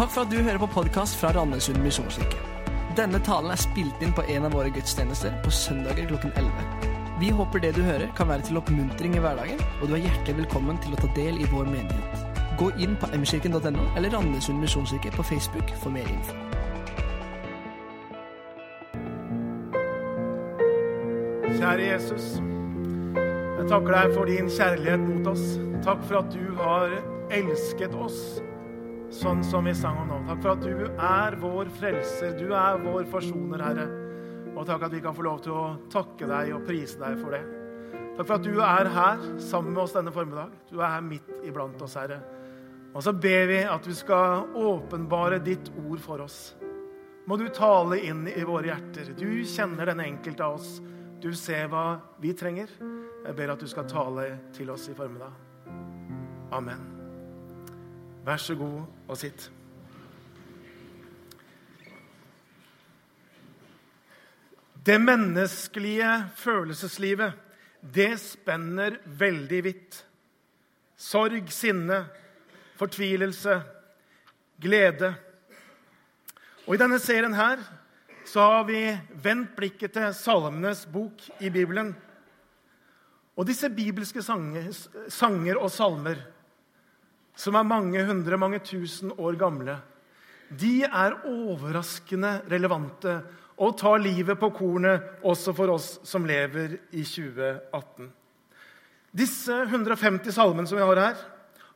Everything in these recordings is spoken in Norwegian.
Takk for at du hører på podkast fra Randesund misjonskirke. Denne talen er spilt inn på en av våre gudstjenester på søndager klokken 11. Vi håper det du hører, kan være til oppmuntring i hverdagen, og du er hjertelig velkommen til å ta del i vår menighet. Gå inn på mkirken.no eller Randesund misjonskirke på Facebook for mer info. Kjære Jesus, jeg takker deg for din kjærlighet mot oss. Takk for at du har elsket oss sånn som vi sang om nå. Takk for at du er vår frelser, du er vår forsoner, Herre. Og takk at vi kan få lov til å takke deg og prise deg for det. Takk for at du er her sammen med oss denne formiddag. Du er her midt iblant oss, Herre. Og så ber vi at du skal åpenbare ditt ord for oss. Må du tale inn i våre hjerter. Du kjenner den enkelte av oss. Du ser hva vi trenger. Jeg ber at du skal tale til oss i formiddag. Amen. Vær så god og sitt. Det menneskelige følelseslivet, det spenner veldig vidt. Sorg, sinne, fortvilelse, glede. Og i denne serien her så har vi vendt blikket til Salmenes bok i Bibelen. Og disse bibelske sanger, sanger og salmer, som er mange hundre, mange tusen år gamle, de er overraskende relevante og tar livet på kornet også for oss som lever i 2018. Disse 150 salmene som vi har her,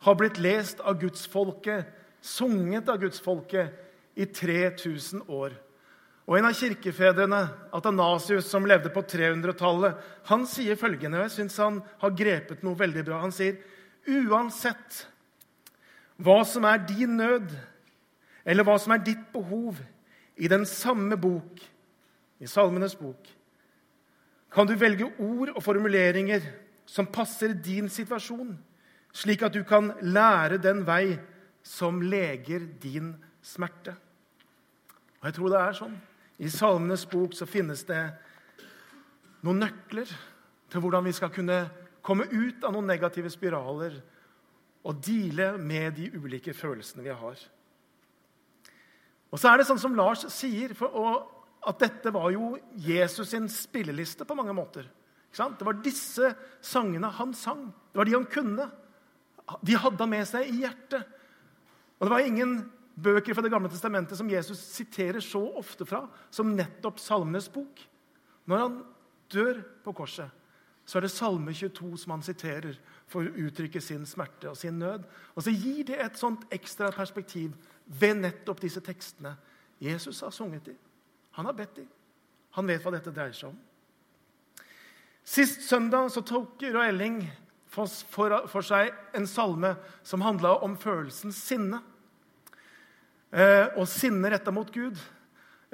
har blitt lest av gudsfolket, sunget av gudsfolket, i 3000 år. Og En av kirkefedrene, Atanasius, som levde på 300-tallet, han sier følgende, og jeg syns han har grepet noe veldig bra. Han sier uansett hva som er din nød, eller hva som er ditt behov, i den samme bok, i Salmenes bok, kan du velge ord og formuleringer som passer din situasjon, slik at du kan lære den vei som leger din smerte. Og jeg tror det er sånn. I Salmenes bok så finnes det noen nøkler til hvordan vi skal kunne komme ut av noen negative spiraler og deale med de ulike følelsene vi har. Og så er det sånn som Lars sier, for, at dette var jo Jesus sin spilleliste på mange måter. Det var disse sangene han sang. Det var de han kunne. De hadde han med seg i hjertet. Og det var ingen bøker fra Det gamle testamentet som Jesus siterer så ofte fra som nettopp Salmenes bok. Når han dør på korset, så er det Salme 22 som han siterer for å uttrykke sin smerte og sin nød. Og så gir det et sånt ekstra perspektiv ved nettopp disse tekstene Jesus har sunget dem. Han har bedt dem. Han vet hva dette dreier seg om. Sist søndag så tok Roy Elling for seg en salme som handla om følelsen sinne eh, og sinne retta mot Gud.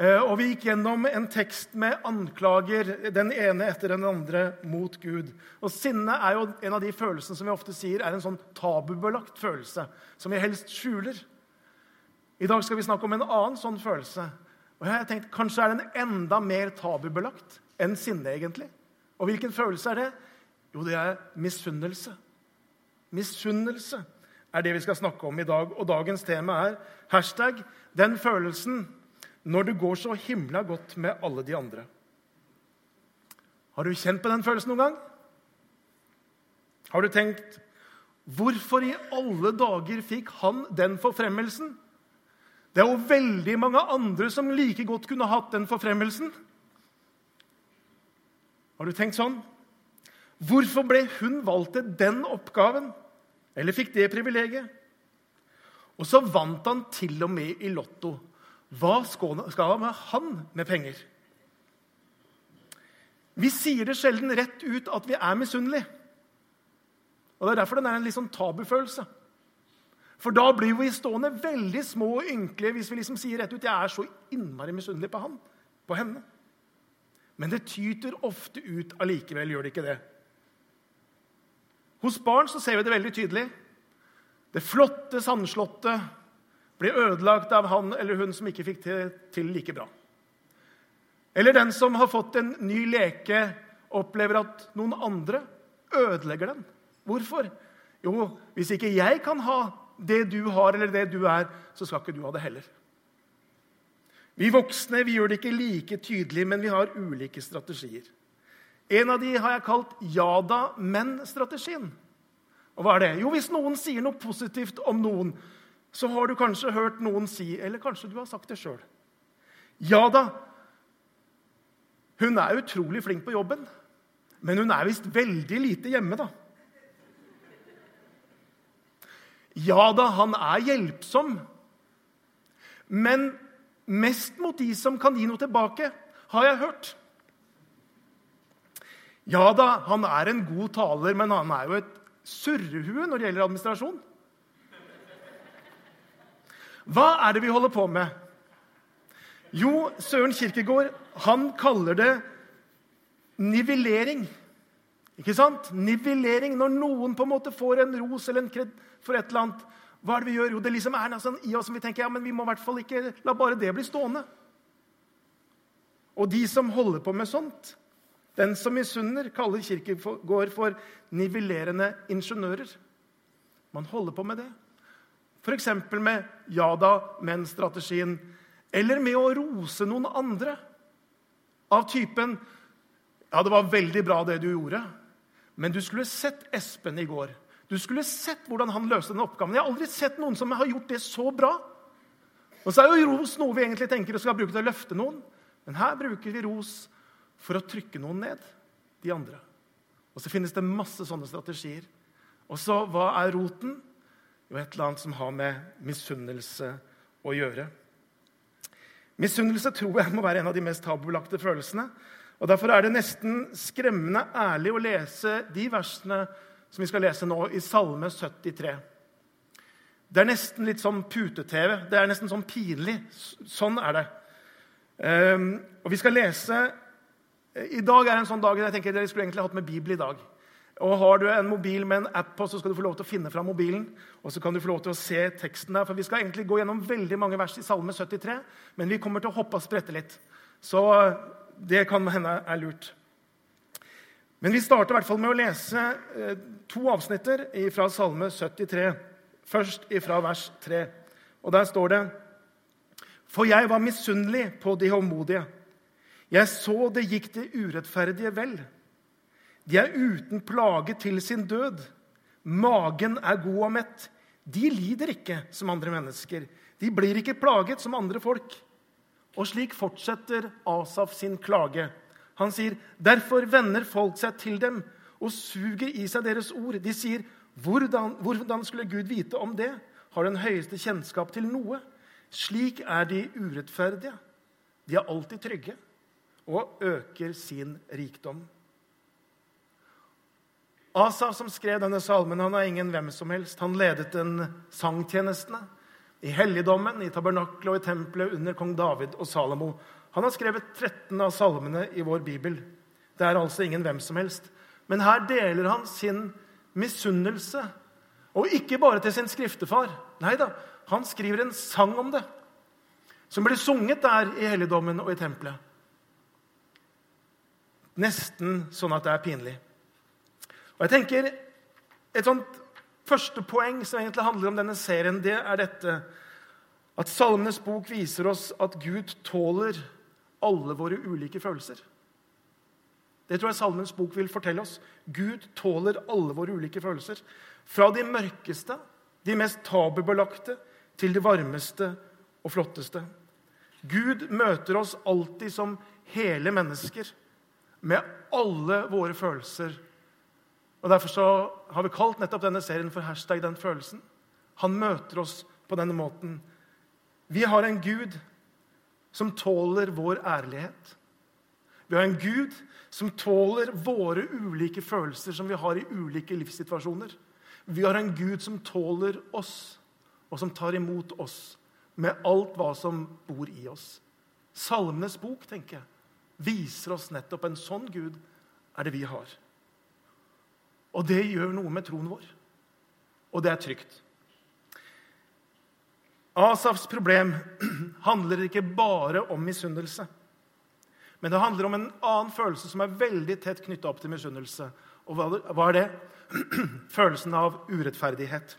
Eh, og Vi gikk gjennom en tekst med anklager, den ene etter den andre, mot Gud. Og Sinne er jo en av de følelsene som vi ofte sier er en sånn tabubelagt følelse, som vi helst skjuler. I dag skal vi snakke om en annen sånn følelse. Og jeg har tenkt, Kanskje er den enda mer tabubelagt enn sinne, egentlig. Og hvilken følelse er det? Jo, det er misunnelse. Misunnelse er det vi skal snakke om i dag. Og dagens tema er hashtag 'den følelsen når det går så himla godt med alle de andre'. Har du kjent på den følelsen noen gang? Har du tenkt 'Hvorfor i alle dager fikk han den forfremmelsen?' Det er jo veldig mange andre som like godt kunne hatt den forfremmelsen. Har du tenkt sånn? Hvorfor ble hun valgt til den oppgaven? Eller fikk det privilegiet. Og så vant han til og med i Lotto. Hva skal han med penger? Vi sier det sjelden rett ut at vi er misunnelige. Og Det er derfor den er en litt sånn tabufølelse. For da blir vi stående veldig små og ynkelige hvis vi liksom sier rett ut jeg er så innmari misunnelig på han, på henne. Men det tyter ofte ut allikevel, gjør det ikke det? Hos barn så ser vi det veldig tydelig. Det flotte sandslottet blir ødelagt av han eller hun som ikke fikk det til like bra. Eller den som har fått en ny leke, opplever at noen andre ødelegger den. Hvorfor? Jo, hvis ikke jeg kan ha det du har, eller det du er, så skal ikke du ha det heller. Vi voksne vi gjør det ikke like tydelig, men vi har ulike strategier. En av de har jeg kalt ja da, men-strategien. Og hva er det? Jo, Hvis noen sier noe positivt om noen, så har du kanskje hørt noen si Eller kanskje du har sagt det sjøl. Ja da, hun er utrolig flink på jobben, men hun er visst veldig lite hjemme, da. Ja da, han er hjelpsom, men mest mot de som kan gi noe tilbake, har jeg hørt. Ja da, han er en god taler, men han er jo et surrehue når det gjelder administrasjon. Hva er det vi holder på med? Jo, Søren Kirkegård han kaller det nivellering. Ikke sant? Nivellering. Når noen på en måte får en ros eller en kred for et eller annet, hva er det vi gjør? Jo, det liksom er noe sånn i oss som vi tenker ja, men vi må i hvert fall ikke la bare det bli stående. Og de som holder på med sånt, den som misunner, kaller Kirkegård for nivellerende ingeniører. Man holder på med det. F.eks. med ja da, men-strategien. Eller med å rose noen andre. Av typen Ja, det var veldig bra, det du gjorde. Men du skulle sett Espen i går. Du skulle sett hvordan han løste den oppgaven. Jeg har aldri sett noen som har gjort det så bra. Og så er jo ros noe vi egentlig tenker skal bruke til å løfte noen. Men her bruker vi ros for å trykke noen ned, de andre. Og så finnes det masse sånne strategier. Og så hva er roten? Jo, et eller annet som har med misunnelse å gjøre. Misunnelse tror jeg må være en av de mest tabubelagte følelsene. Og Derfor er det nesten skremmende ærlig å lese de versene som vi skal lese nå, i Salme 73. Det er nesten litt sånn pute-TV. Det er nesten sånn pinlig. Sånn er det. Um, og vi skal lese I dag er en sånn dag jeg tenker dere skulle egentlig hatt med Bibel i dag. Og Har du en mobil med en app på, så skal du få lov til å finne fram mobilen. Og så kan du få lov til å se teksten der, for Vi skal egentlig gå gjennom veldig mange vers i Salme 73, men vi kommer til å hoppe og sprette litt. Så det kan hende er lurt. Men vi starter i hvert fall med å lese eh, to avsnitter fra Salme 73. Først fra vers 3. Og der står det For jeg var misunnelig på de håndmodige. Jeg så det gikk det urettferdige vel. De er uten plage til sin død. Magen er god og mett. De lider ikke som andre mennesker. De blir ikke plaget som andre folk. Og slik fortsetter Asaf sin klage. Han sier, 'Derfor vender folk seg til dem og suger i seg deres ord.' De sier, hvordan, 'Hvordan skulle Gud vite om det?' Har den høyeste kjennskap til noe? Slik er de urettferdige. De er alltid trygge og øker sin rikdom. Asaf, som skrev denne salmen, han er ingen hvem som helst. Han ledet den sangtjenestene i helligdommen, i tabernaklet og i tempelet under kong David og Salomo. Han har skrevet 13 av salmene i vår bibel. Det er altså ingen hvem som helst. Men her deler han sin misunnelse. Og ikke bare til sin skriftefar. Nei da, han skriver en sang om det. Som blir sunget der i helligdommen og i tempelet. Nesten sånn at det er pinlig. Og jeg tenker, Et sånt første poeng som egentlig handler om denne serien, det er dette at Salmenes bok viser oss at Gud tåler alle våre ulike følelser. Det tror jeg Salmens bok vil fortelle oss. Gud tåler alle våre ulike følelser. Fra de mørkeste, de mest tabubelagte, til de varmeste og flotteste. Gud møter oss alltid som hele mennesker, med alle våre følelser og Derfor så har vi kalt nettopp denne serien for hashtag den følelsen. Han møter oss på denne måten. Vi har en Gud som tåler vår ærlighet. Vi har en Gud som tåler våre ulike følelser som vi har i ulike livssituasjoner. Vi har en Gud som tåler oss, og som tar imot oss med alt hva som bor i oss. Salmenes bok tenker jeg, viser oss nettopp en sånn Gud er det vi har. Og det gjør noe med troen vår. Og det er trygt. Asafs problem handler ikke bare om misunnelse. Men det handler om en annen følelse som er veldig tett knytta opp til misunnelse. Og hva er det? Følelsen av urettferdighet.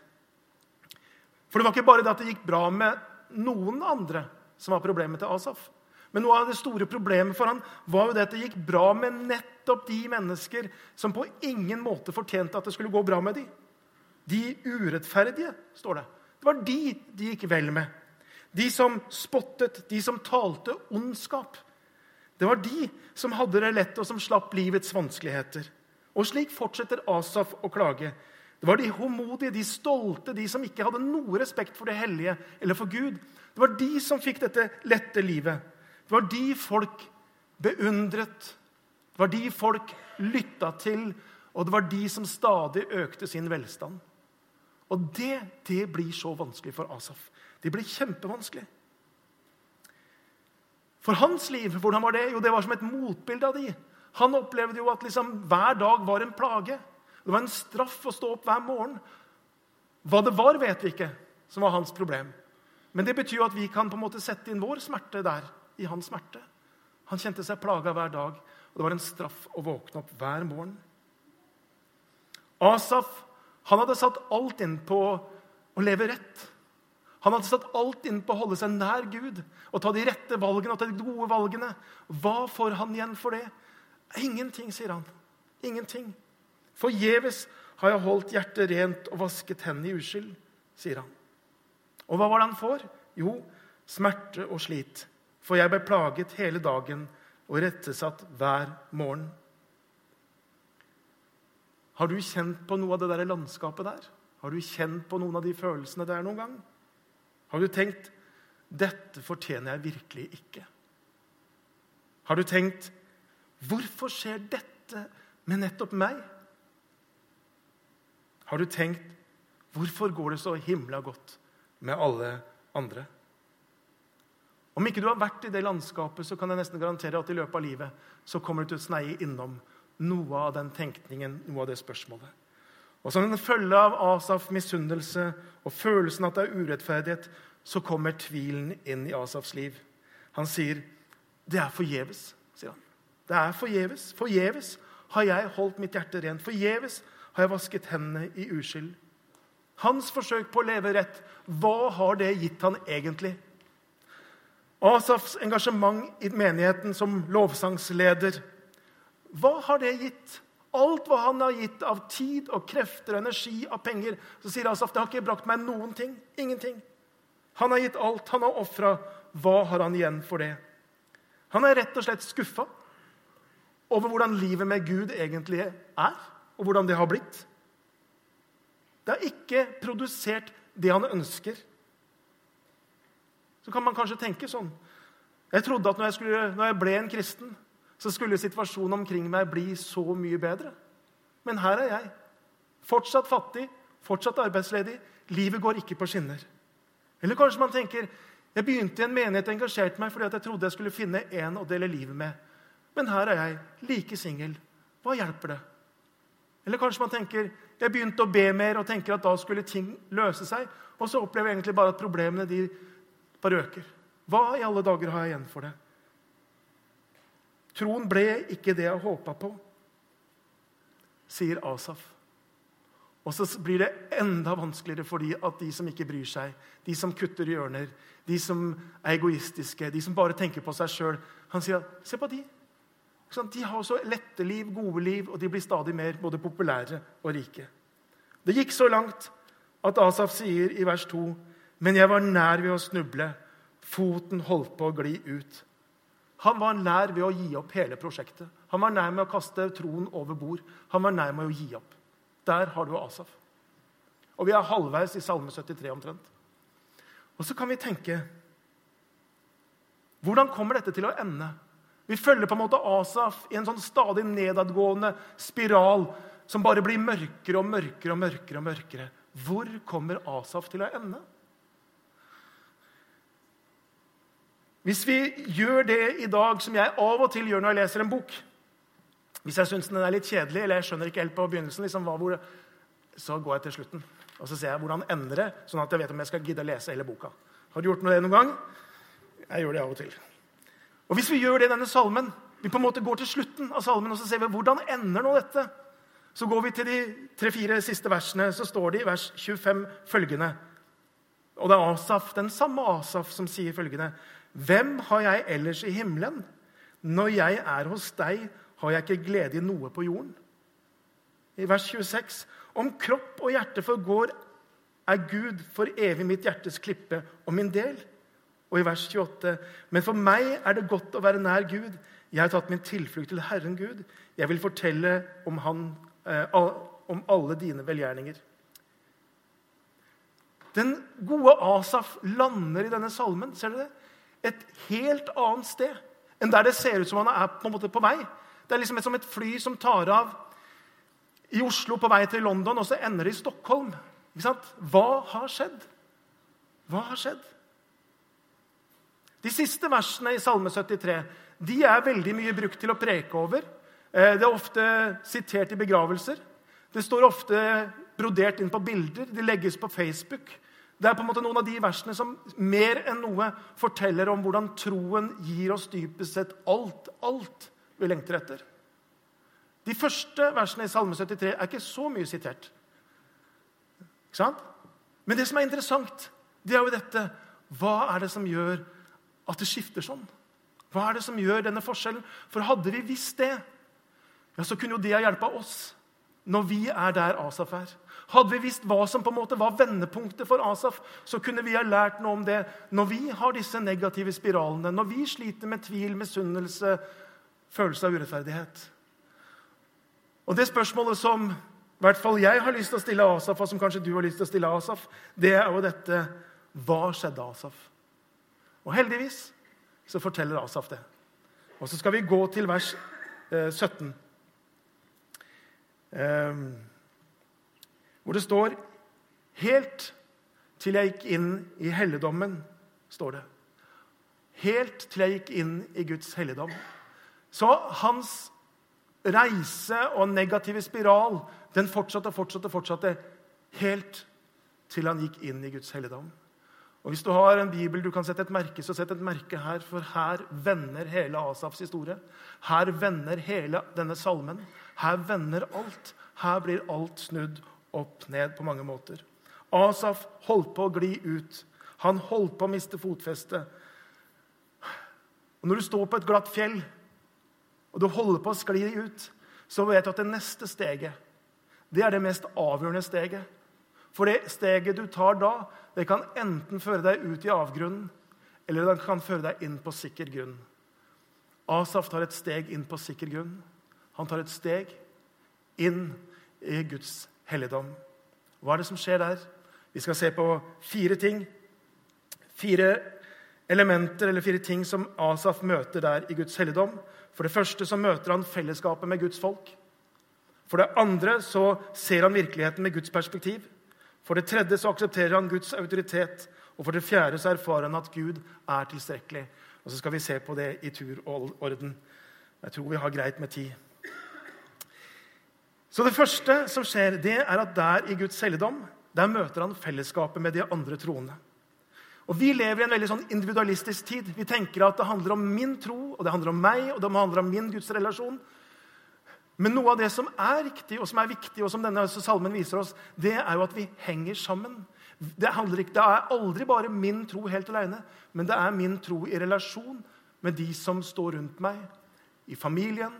For det var ikke bare det at det gikk bra med noen andre som var problemet til Asaf. Men noe av det store problemet for han var jo det at det gikk bra med nettopp de mennesker som på ingen måte fortjente at det skulle gå bra med dem. De urettferdige, står det. Det var de de gikk vel med. De som spottet, de som talte ondskap. Det var de som hadde det lett, og som slapp livets vanskeligheter. Og slik fortsetter Asaf å klage. Det var de håmodige, de stolte, de som ikke hadde noe respekt for det hellige eller for Gud. Det var de som fikk dette lette livet. Det var de folk beundret. Det var de folk lytta til, og det var de som stadig økte sin velstand. Og det, det blir så vanskelig for Asaf. Det blir kjempevanskelig. For hans liv, hvordan var det? Jo, det var som et motbilde av de. Han opplevde jo at liksom hver dag var en plage. Det var en straff å stå opp hver morgen. Hva det var, vet vi ikke, som var hans problem. Men det betyr jo at vi kan på en måte sette inn vår smerte der, i hans smerte. Han kjente seg plaga hver dag, og det var en straff å våkne opp hver morgen. Asaf han hadde satt alt inn på å leve rett. Han hadde satt alt inn på å holde seg nær Gud og ta de rette valgene og ta de gode valgene. Hva får han igjen for det? Ingenting, sier han. Ingenting. Forgjeves har jeg holdt hjertet rent og vasket hendene i uskyld, sier han. Og hva var det han får? Jo, smerte og slit. For jeg ble plaget hele dagen og rettesatt hver morgen. Har du kjent på noe av det der landskapet der? Har du kjent på noen av de følelsene der noen gang? Har du tenkt 'Dette fortjener jeg virkelig ikke'? Har du tenkt 'Hvorfor skjer dette med nettopp meg'? Har du tenkt 'Hvorfor går det så himla godt med alle andre'? Om ikke du har vært i det landskapet, så kan jeg nesten garantere at i løpet av livet så kommer du til å sneie innom noe av den tenkningen, noe av det spørsmålet. Og Som en følge av Asaf misunnelse og følelsen at det er urettferdighet, så kommer tvilen inn i Asafs liv. Han sier, 'Det er forgjeves', sier han. Det er forgjeves. Forgjeves har jeg holdt mitt hjerte rent. Forgjeves har jeg vasket hendene i uskyld. Hans forsøk på å leve rett, hva har det gitt han egentlig? Asafs engasjement i menigheten som lovsangsleder, hva har det gitt? Alt hva han har gitt av tid og krefter og energi av penger, så sier Asaf det har ikke brakt meg noen ting. Ingenting. Han har gitt alt. Han har ofra. Hva har han igjen for det? Han er rett og slett skuffa over hvordan livet med Gud egentlig er, og hvordan det har blitt. Det har ikke produsert det han ønsker. Så kan man kanskje tenke sånn Jeg trodde at når jeg, skulle, når jeg ble en kristen, så skulle situasjonen omkring meg bli så mye bedre. Men her er jeg. Fortsatt fattig, fortsatt arbeidsledig. Livet går ikke på skinner. Eller kanskje man tenker jeg begynte i en menighet og engasjerte meg fordi jeg trodde jeg skulle finne en å dele livet med. Men her er jeg, like singel. Hva hjelper det? Eller kanskje man tenker jeg begynte å be mer og tenker at da skulle ting løse seg. Og så opplever jeg egentlig bare at problemene de bare øker. Hva i alle dager har jeg igjen for det? Troen ble ikke det jeg håpa på, sier Asaf. Og så blir det enda vanskeligere for de at de som ikke bryr seg, de som kutter hjørner, de som er egoistiske, de som bare tenker på seg sjøl Han sier se på de. De har så lette liv, gode liv, og de blir stadig mer både populære og rike. Det gikk så langt at Asaf sier i vers 2.: Men jeg var nær ved å snuble. Foten holdt på å gli ut. Han var nær ved å gi opp hele prosjektet. Han var nær med å kaste troen over bord. Han var nær med å gi opp. Der har du Asaf. Og vi er halvveis i Salme 73 omtrent. Og så kan vi tenke Hvordan kommer dette til å ende? Vi følger på en måte Asaf i en sånn stadig nedadgående spiral som bare blir mørkere og mørkere og mørkere. og mørkere. Hvor kommer Asaf til å ende? Hvis vi gjør det i dag som jeg av og til gjør når jeg leser en bok hvis jeg syns den er litt kjedelig, eller jeg skjønner ikke helt på begynnelsen, liksom, hvor, så går jeg til slutten. Og så ser jeg hvordan ender det, sånn at jeg vet om jeg skal gidde å lese hele boka. Har du gjort noe det noen gang? Jeg gjør det av og til. Og Hvis vi gjør det i denne salmen, vi på en måte går til slutten av salmen, og så ser vi hvordan ender nå dette, så går vi til de tre-fire siste versene. Så står det i vers 25 følgende.: Og det er Asaf, den samme Asaf som sier følgende.: Hvem har jeg ellers i himmelen? Når jeg er hos deg, har jeg ikke glede i noe på jorden. I vers 26.: Om kropp og hjerte forgår, er Gud for evig mitt hjertes klippe og min del. Og i vers 28.: Men for meg er det godt å være nær Gud. Jeg har tatt min tilflukt til Herren Gud. Jeg vil fortelle om, han, eh, om alle dine velgjerninger. Den gode Asaf lander i denne salmen ser dere det? Et helt annet sted enn der det ser ut som han er på, en måte på vei. Det er liksom som et fly som tar av i Oslo på vei til London, og så ender det i Stockholm. Hva har skjedd? Hva har skjedd? De siste versene i Salme 73 de er veldig mye brukt til å preke over. Eh, det er ofte sitert i begravelser. Det står ofte brodert inn på bilder. De legges på Facebook. Det er på en måte noen av de versene som mer enn noe forteller om hvordan troen gir oss dypest sett alt, alt vi lengter etter. De første versene i Salme 73 er ikke så mye sitert. Ikke sant? Men det som er interessant, det er jo dette Hva er det som gjør at det skifter sånn? Hva er det som gjør denne forskjellen? For hadde vi visst det, ja, så kunne jo det ha hjulpet oss når vi er der Asaf er. Hadde vi visst hva som på en måte var vendepunktet for Asaf, så kunne vi ha lært noe om det når vi har disse negative spiralene, når vi sliter med tvil, misunnelse, følelse av urettferdighet. Og Det spørsmålet som i hvert fall jeg har lyst til å stille Asaf, og som kanskje du har lyst til å stille Asaf, det er jo dette Hva skjedde Asaf? Og heldigvis så forteller Asaf det. Og så skal vi gå til vers 17. Eh, Ehm, hvor det står Helt til jeg gikk inn i helligdommen, står det. Helt til jeg gikk inn i Guds helligdom. Så hans reise og negative spiral den fortsatte og fortsatte, fortsatte helt til han gikk inn i Guds helligdom. Og Hvis du har en bibel du kan sette et merke, så sett et merke her, for her vender hele Asafs historie. Her vender hele denne salmen. Her vender alt. Her blir alt snudd opp ned på mange måter. Asaf holdt på å gli ut. Han holdt på å miste fotfestet. Når du står på et glatt fjell og du holder på å skli ut, så vet du at det neste steget det er det mest avgjørende steget. For det steget du tar da, det kan enten føre deg ut i avgrunnen, eller det kan føre deg inn på sikker grunn. Asaf tar et steg inn på sikker grunn. Han tar et steg inn i Guds helligdom. Hva er det som skjer der? Vi skal se på fire ting. Fire elementer eller fire ting som Asaf møter der i Guds helligdom. For det første så møter han fellesskapet med Guds folk. For det andre så ser han virkeligheten med Guds perspektiv. For det tredje så aksepterer han Guds autoritet. Og for det fjerde så erfarer han at Gud er tilstrekkelig. Og så skal vi se på det i tur og orden. Jeg tror vi har greit med tid. Så det første som skjer, det er at der i Guds helligdom der møter han fellesskapet med de andre troende. Og Vi lever i en veldig sånn individualistisk tid. Vi tenker at det handler om min tro, og det handler om meg, og det handler om min gudsrelasjon. Men noe av det som er riktig, og som er viktig, og som denne salmen viser oss, det er jo at vi henger sammen. Det, ikke, det er aldri bare min tro helt alene, men det er min tro i relasjon med de som står rundt meg. I familien,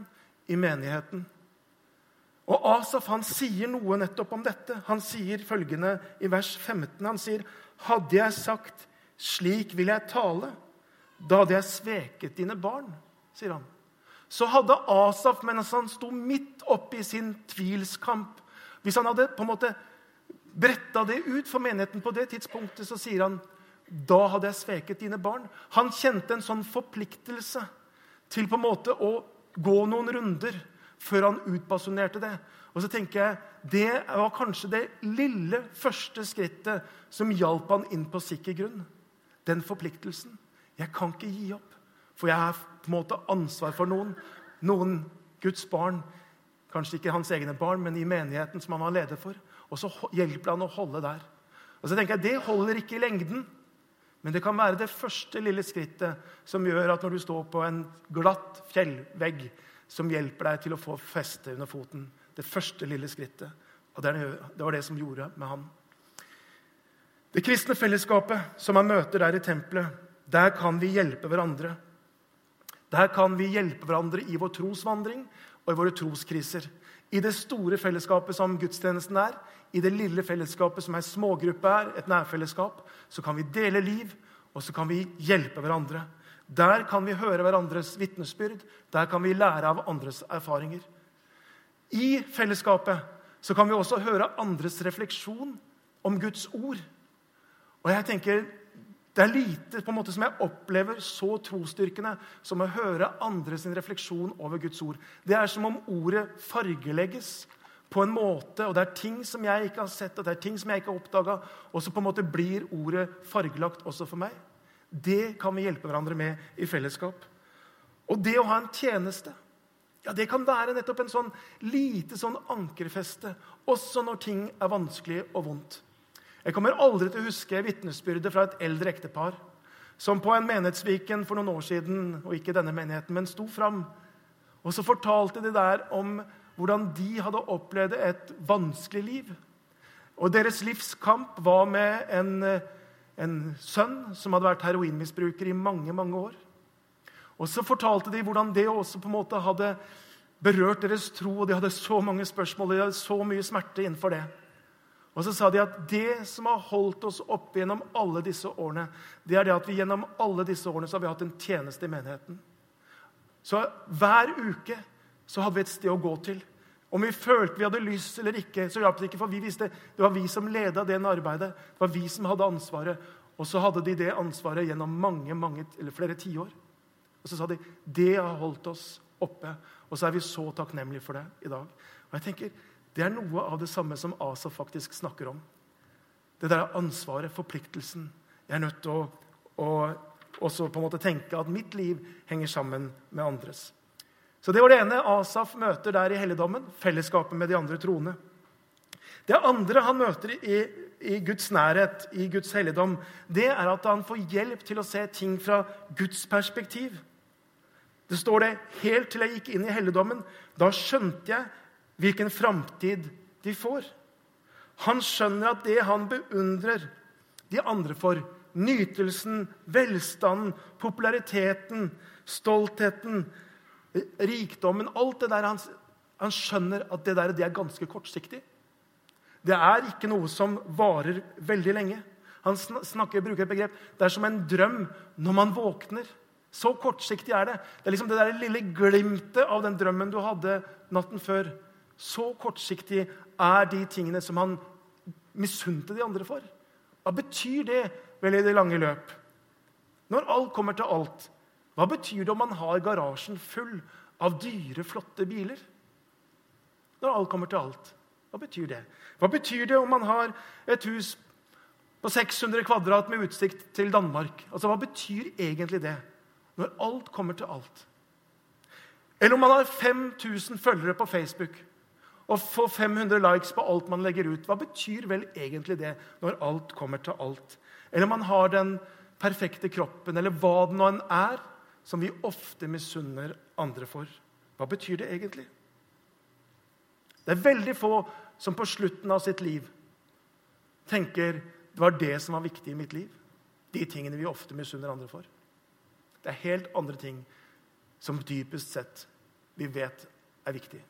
i menigheten. Og Asaf han sier noe nettopp om dette. Han sier følgende i vers 15. Han sier, 'Hadde jeg sagt:" 'Slik vil jeg tale', da hadde jeg sveket dine barn', sier han. Så hadde Asaf, mens han sto midt oppe i sin tvilskamp Hvis han hadde på en måte bretta det ut for menigheten på det tidspunktet, så sier han da hadde jeg sveket dine barn. Han kjente en sånn forpliktelse til på en måte å gå noen runder før han utbasunerte det. Og så tenker jeg, Det var kanskje det lille første skrittet som hjalp han inn på sikker grunn. Den forpliktelsen. Jeg kan ikke gi opp, for jeg har på en måte ansvar for noen. Noen Guds barn. Kanskje ikke hans egne barn, men i menigheten som han var leder for. Og så hjelper han å holde der. Og så tenker jeg, Det holder ikke i lengden. Men det kan være det første lille skrittet som gjør at når du står på en glatt fjellvegg, som hjelper deg til å få feste under foten. Det første lille skrittet. Og det var det som gjorde med ham. Det kristne fellesskapet som man møter der i tempelet, der kan vi hjelpe hverandre. Der kan vi hjelpe hverandre i vår trosvandring og i våre troskriser. I det store fellesskapet som gudstjenesten er, i det lille fellesskapet som ei smågruppe er, et nærfellesskap, så kan vi dele liv, og så kan vi hjelpe hverandre. Der kan vi høre hverandres vitnesbyrd. Der kan vi lære av andres erfaringer. I fellesskapet så kan vi også høre andres refleksjon om Guds ord. Og jeg tenker, Det er lite på en måte som jeg opplever så trosstyrkende som å høre andres refleksjon over Guds ord. Det er som om ordet fargelegges på en måte, og det er ting som jeg ikke har sett, og det er ting som jeg ikke har oppdaga, og så på en måte blir ordet fargelagt også for meg. Det kan vi hjelpe hverandre med i fellesskap. Og det å ha en tjeneste, ja, det kan være nettopp en sånn lite sånn ankerfeste, også når ting er vanskelig og vondt. Jeg kommer aldri til å huske vitnesbyrdet fra et eldre ektepar som på en menighetsviken for noen år siden, og ikke denne menigheten, men sto fram. Og så fortalte de der om hvordan de hadde opplevd et vanskelig liv. Og deres livskamp var med en, en sønn som hadde vært heroinmisbruker i mange, mange år. Og så fortalte de hvordan det også på en måte hadde berørt deres tro, og de hadde så mange spørsmål og de hadde så mye smerte innenfor det. Og så sa de at det som har holdt oss oppe gjennom alle disse årene, det er det at vi gjennom alle disse årene så har vi hatt en tjeneste i menigheten. Så hver uke så hadde vi et sted å gå til. Om vi følte vi hadde lyst eller ikke, så hjalp det ikke, for vi visste det var vi som leda det arbeidet. Det var vi som hadde ansvaret. Og så hadde de det ansvaret gjennom mange, mange, eller flere tiår. Og så sa de det har holdt oss oppe. Og så er vi så takknemlige for det i dag. Og jeg tenker, Det er noe av det samme som Asa faktisk snakker om. Det der ansvaret, forpliktelsen. Jeg er nødt til å, å også på en måte tenke at mitt liv henger sammen med andres. Så Det var det ene Asaf møter der i helligdommen, fellesskapet med de andre troende. Det andre han møter i, i, Guds nærhet, i Guds helligdom, det er at han får hjelp til å se ting fra Guds perspektiv. Det står det helt til jeg gikk inn i helligdommen. Da skjønte jeg hvilken framtid de får. Han skjønner at det han beundrer de andre for, nytelsen, velstanden, populariteten, stoltheten, rikdommen Alt det der han, han skjønner at det der det er ganske kortsiktig. Det er ikke noe som varer veldig lenge. Han snakker, bruker et begrep det er som en drøm når man våkner. Så kortsiktig er det. Det er liksom det der lille glimtet av den drømmen du hadde natten før. Så kortsiktig er de tingene som han misunte de andre for. Hva betyr det vel i det lange løp? Når alt kommer til alt, hva betyr det om man har garasjen full av dyre, flotte biler? Når alt kommer til alt. Hva betyr det? Hva betyr det om man har et hus på 600 kvadrat med utsikt til Danmark? Altså, Hva betyr egentlig det, når alt kommer til alt? Eller om man har 5000 følgere på Facebook og får 500 likes på alt man legger ut. Hva betyr vel egentlig det, når alt kommer til alt? Eller om man har den perfekte kroppen, eller hva det nå enn er, som vi ofte misunner andre for. Hva betyr det egentlig? Det er veldig få som på slutten av sitt liv tenker det var det som var viktig i mitt liv. De tingene vi ofte misunner andre for. Det er helt andre ting som dypest sett vi vet er viktig.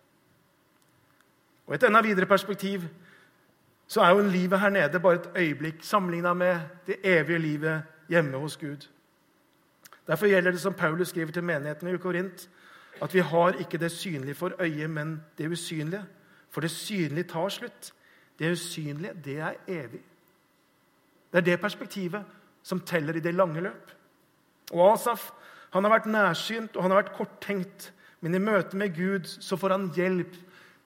Og Et enda videre perspektiv så er jo livet her nede bare et øyeblikk sammenligna med det evige livet hjemme hos Gud. Derfor gjelder det som Paulus skriver til menigheten i Korint, at vi har ikke det synlige for øyet, men det usynlige. For det synlige tar slutt. Det usynlige, det er evig. Det er det perspektivet som teller i det lange løp. Og Asaf han har vært nærsynt og han har vært korttenkt, men i møte med Gud så får han hjelp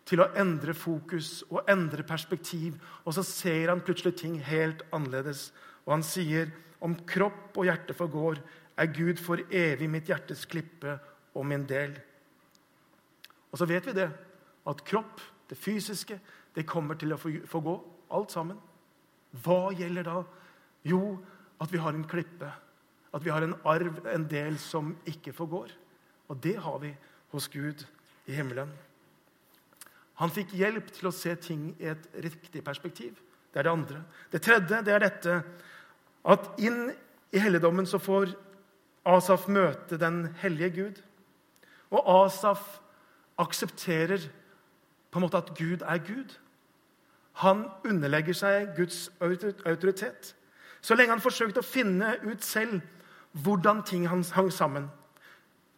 til å endre fokus og endre perspektiv. Og så ser han plutselig ting helt annerledes. Og han sier om kropp og hjerte forgår, er Gud for evig mitt hjertes klippe og min del. Og så vet vi det, at kropp, det fysiske, det kommer til å få gå, alt sammen. Hva gjelder da? Jo, at vi har en klippe. At vi har en arv, en del som ikke forgår. Og det har vi hos Gud i himmelen. Han fikk hjelp til å se ting i et riktig perspektiv. Det er det andre. Det tredje det er dette at inn i helligdommen så får Asaf møte den hellige Gud. Og Asaf aksepterer på en måte at Gud er Gud. Han underlegger seg Guds autoritet. Så lenge han forsøkte å finne ut selv hvordan ting hang sammen.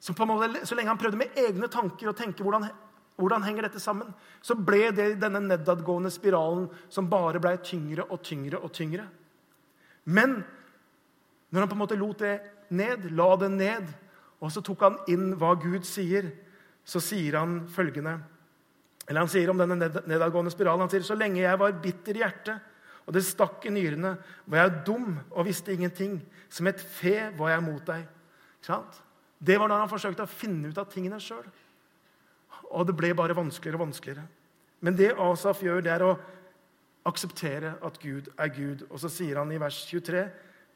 Så, måte, så lenge han prøvde med egne tanker å tenke hvordan, hvordan henger dette sammen, så ble det denne nedadgående spiralen som bare ble tyngre og tyngre og tyngre. Men når han på en måte lot det ned, la det ned, og så tok han inn hva Gud sier, så sier han følgende Eller han sier om denne nedadgående spiralen han sier, Så lenge jeg var bitter i hjertet, og det stakk i nyrene, var jeg dum og visste ingenting. Som et fe var jeg mot deg. Det var når han forsøkte å finne ut av tingene sjøl. Og det ble bare vanskeligere og vanskeligere. Men det Asaf gjør, det er å akseptere at Gud er Gud. Og så sier han i vers 23.: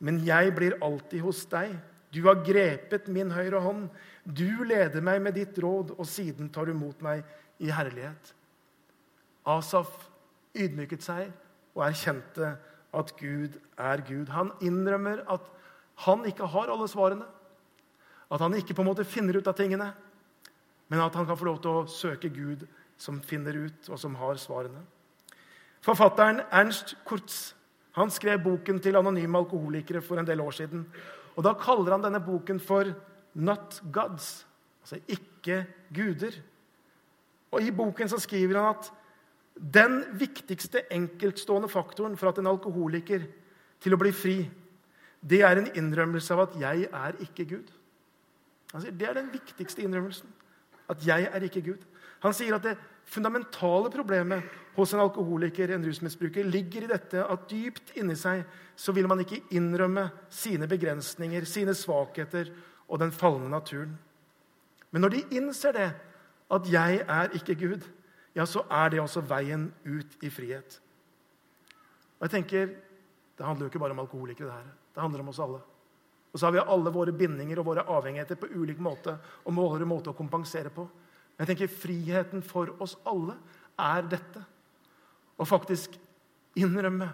Men jeg blir alltid hos deg. Du har grepet min høyre hånd. Du leder meg med ditt råd, og siden tar du mot meg i herlighet. Asaf ydmyket seg og erkjente at Gud er Gud. Han innrømmer at han ikke har alle svarene. At han ikke på en måte finner ut av tingene, men at han kan få lov til å søke Gud, som finner ut, og som har svarene. Forfatteren Ernst Kurtz han skrev boken til anonyme alkoholikere for en del år siden. Og Da kaller han denne boken for 'Not Gods', altså ikke guder. Og I boken så skriver han at den viktigste enkeltstående faktoren for at en alkoholiker til å bli fri, det er en innrømmelse av at 'jeg er ikke Gud'. Han sier Det er den viktigste innrømmelsen. At 'jeg er ikke Gud'. Han sier at det fundamentale problemet hos en alkoholiker en rusmisbruker, ligger i dette at dypt inni seg så vil man ikke innrømme sine begrensninger, sine svakheter og den falne naturen. Men når de innser det, at 'jeg er ikke Gud', ja, så er det også veien ut i frihet. Og jeg tenker, Det handler jo ikke bare om alkoholikere. Det her. Det handler om oss alle. Og så har vi alle våre bindinger og våre avhengigheter på ulik måte og våre måter å kompensere på. Jeg tenker friheten for oss alle er dette. Å faktisk innrømme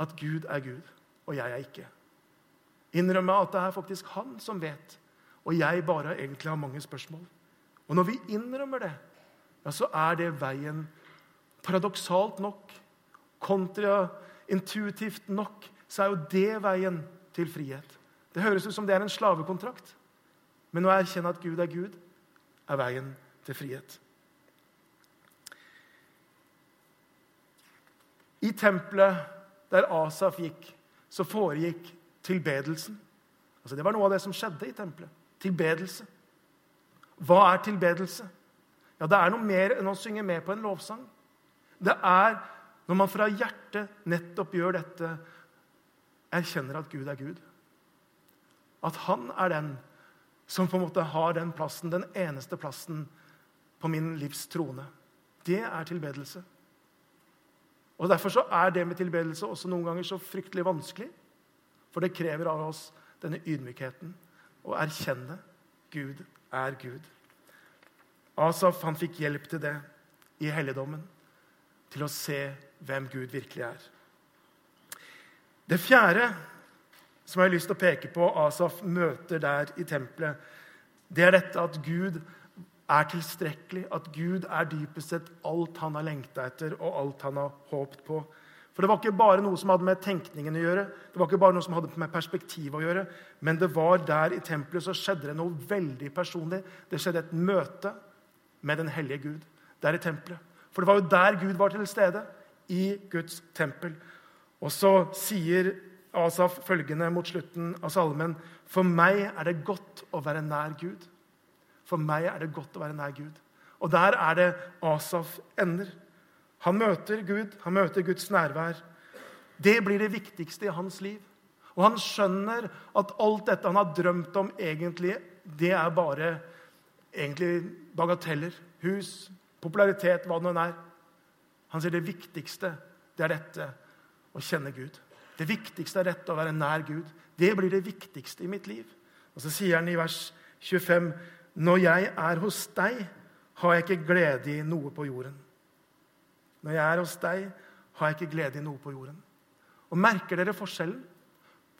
at Gud er Gud, og jeg er ikke. Innrømme at det er faktisk han som vet, og jeg bare egentlig har mange spørsmål. Og når vi innrømmer det, ja, så er det veien Paradoksalt nok, kontraintuitivt nok, så er jo det veien til frihet. Det høres ut som det er en slavekontrakt. Men å erkjenne at Gud er Gud, er veien til frihet. I tempelet der Asaf gikk, så foregikk tilbedelsen. Altså Det var noe av det som skjedde i tempelet. Tilbedelse. Hva er tilbedelse? Ja, Det er noe mer enn å synge med på en lovsang. Det er når man fra hjertet nettopp gjør dette, erkjenner at Gud er Gud. At han er den som på en måte har den plassen, den eneste plassen på min livs trone. Det er tilbedelse. Og Derfor så er det med tilbedelse også noen ganger så fryktelig vanskelig. For det krever av oss denne ydmykheten å erkjenne Gud er Gud. Asaf han fikk hjelp til det i helligdommen, til å se hvem Gud virkelig er. Det fjerde som jeg har lyst til å peke på Asaf møter der i tempelet, det er dette at Gud er tilstrekkelig, at Gud er dypest sett alt han har lengta etter, og alt han har håpt på. For Det var ikke bare noe som hadde med tenkningen å gjøre, det var ikke bare noe som hadde med perspektiv å gjøre, men det var der i tempelet så skjedde det noe veldig personlig. Det skjedde et møte med den hellige Gud der i tempelet. For det var jo der Gud var til stede, i Guds tempel. Og så sier Asaf følgende mot slutten av salmen.: For meg er det godt å være nær Gud. For meg er det godt å være nær Gud. Og der er det Asaf ender. Han møter Gud, han møter Guds nærvær. Det blir det viktigste i hans liv. Og han skjønner at alt dette han har drømt om, egentlig, det er bare egentlig bagateller. Hus, popularitet, hva det nå er. Han sier det viktigste det er dette å kjenne Gud. Det viktigste er dette å være nær Gud. Det blir det viktigste i mitt liv. Og så sier han i vers 25.: Når jeg er hos deg, har jeg ikke glede i noe på jorden. Når jeg er hos deg, har jeg ikke glede i noe på jorden. Og Merker dere forskjellen?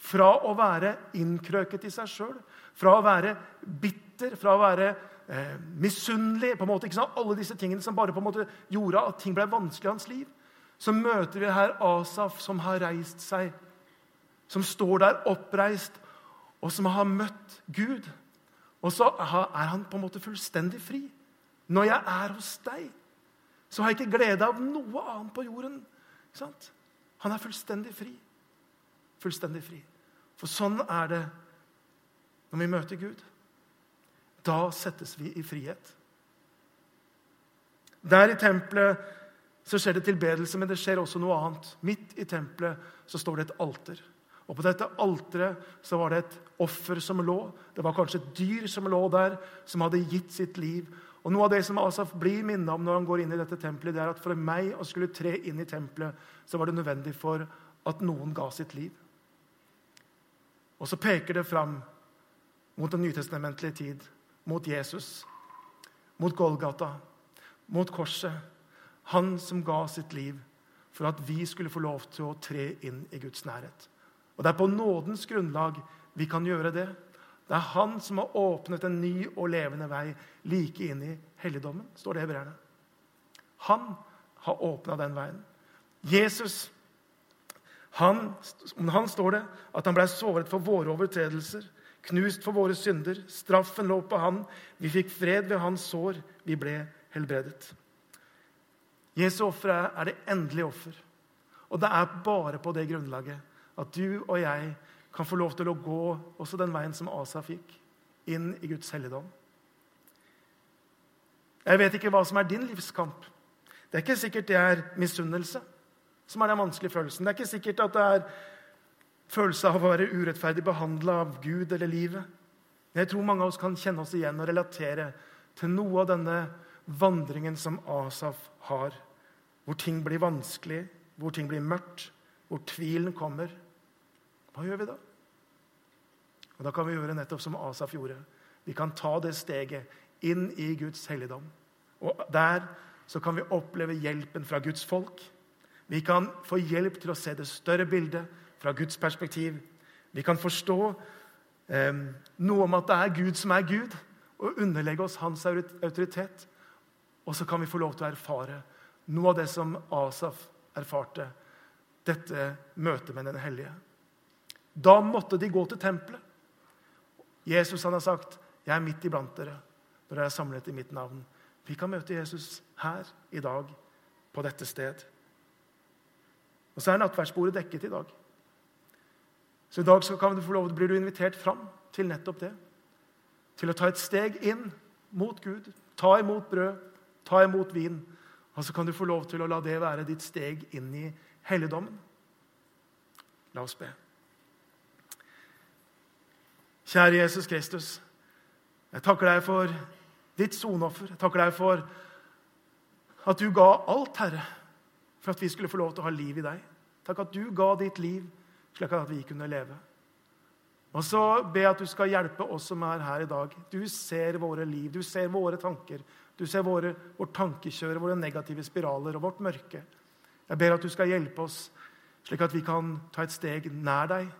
Fra å være innkrøket i seg sjøl, fra å være bitter, fra å være eh, misunnelig på en måte, ikke sant? Alle disse tingene som bare på en måte gjorde at ting ble vanskelig i hans liv. Så møter vi her Asaf, som har reist seg, som står der oppreist, og som har møtt Gud. Og så er han på en måte fullstendig fri. Når jeg er hos deg, så har jeg ikke glede av noe annet på jorden. Han er fullstendig fri. Fullstendig fri. For sånn er det når vi møter Gud. Da settes vi i frihet. Der i tempelet så skjer det tilbedelse, men det skjer også noe annet. Midt i tempelet så står det et alter. Og På dette alteret så var det et offer som lå. Det var kanskje et dyr som lå der, som hadde gitt sitt liv. Og Noe av det som Asaf blir minnet om når han går inn i dette tempelet, det er at for meg å skulle tre inn i tempelet, så var det nødvendig for at noen ga sitt liv. Og så peker det fram mot den nytestamentlige tid, mot Jesus, mot Golgata, mot korset. Han som ga sitt liv for at vi skulle få lov til å tre inn i Guds nærhet. Og Det er på nådens grunnlag vi kan gjøre det. Det er han som har åpnet en ny og levende vei like inn i helligdommen, står det i brevene. Han har åpna den veien. Jesus, han, om han står det at han ble såret for våre overtredelser, knust for våre synder. Straffen lå på han. Vi fikk fred ved hans sår. Vi ble helbredet. Jesu offer er det endelige offer. Og det er bare på det grunnlaget at du og jeg kan få lov til å gå også den veien som Asa fikk, inn i Guds helligdom. Jeg vet ikke hva som er din livskamp. Det er ikke sikkert det er misunnelse som er den vanskelige følelsen. Det er ikke sikkert at det er følelse av å være urettferdig behandla av Gud eller livet. Jeg tror mange av oss kan kjenne oss igjen og relatere til noe av denne vandringen som Asaf har, hvor ting blir vanskelig, hvor ting blir mørkt, hvor tvilen kommer. Hva gjør vi da? Og Da kan vi gjøre nettopp som Asaf gjorde. Vi kan ta det steget inn i Guds helligdom. Og Der så kan vi oppleve hjelpen fra Guds folk. Vi kan få hjelp til å se det større bildet fra Guds perspektiv. Vi kan forstå eh, noe om at det er Gud som er Gud, og underlegge oss hans autoritet. Og så kan vi få lov til å erfare noe av det som Asaf erfarte. Dette møtet med Den hellige. Da måtte de gå til tempelet. Jesus han har sagt, 'Jeg er midt iblant dere når dere er samlet i mitt navn'. Vi kan møte Jesus her i dag, på dette sted. Og så er nattverdsbordet dekket i dag. Så i dag så kan du få lov, blir du invitert fram til nettopp det. Til å ta et steg inn mot Gud. Ta imot brød, ta imot vin. Og så kan du få lov til å la det være ditt steg inn i helligdommen. La oss be. Kjære Jesus Kristus. Jeg takker deg for ditt soneoffer. Jeg takker deg for at du ga alt, Herre, for at vi skulle få lov til å ha liv i deg. Takk at du ga ditt liv slik at vi kunne leve. Og så jeg at du skal hjelpe oss som er her i dag. Du ser våre liv, du ser våre tanker. Du ser våre, vårt tankekjøre, våre negative spiraler og vårt mørke. Jeg ber at du skal hjelpe oss, slik at vi kan ta et steg nær deg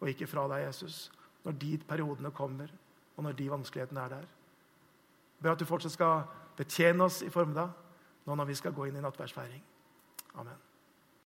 og ikke fra deg, Jesus når de periodene kommer, og når de vanskelighetene er der. Jeg ber at du fortsatt skal betjene oss i formiddag, nå når vi skal gå inn i nattverdsfeiring. Amen.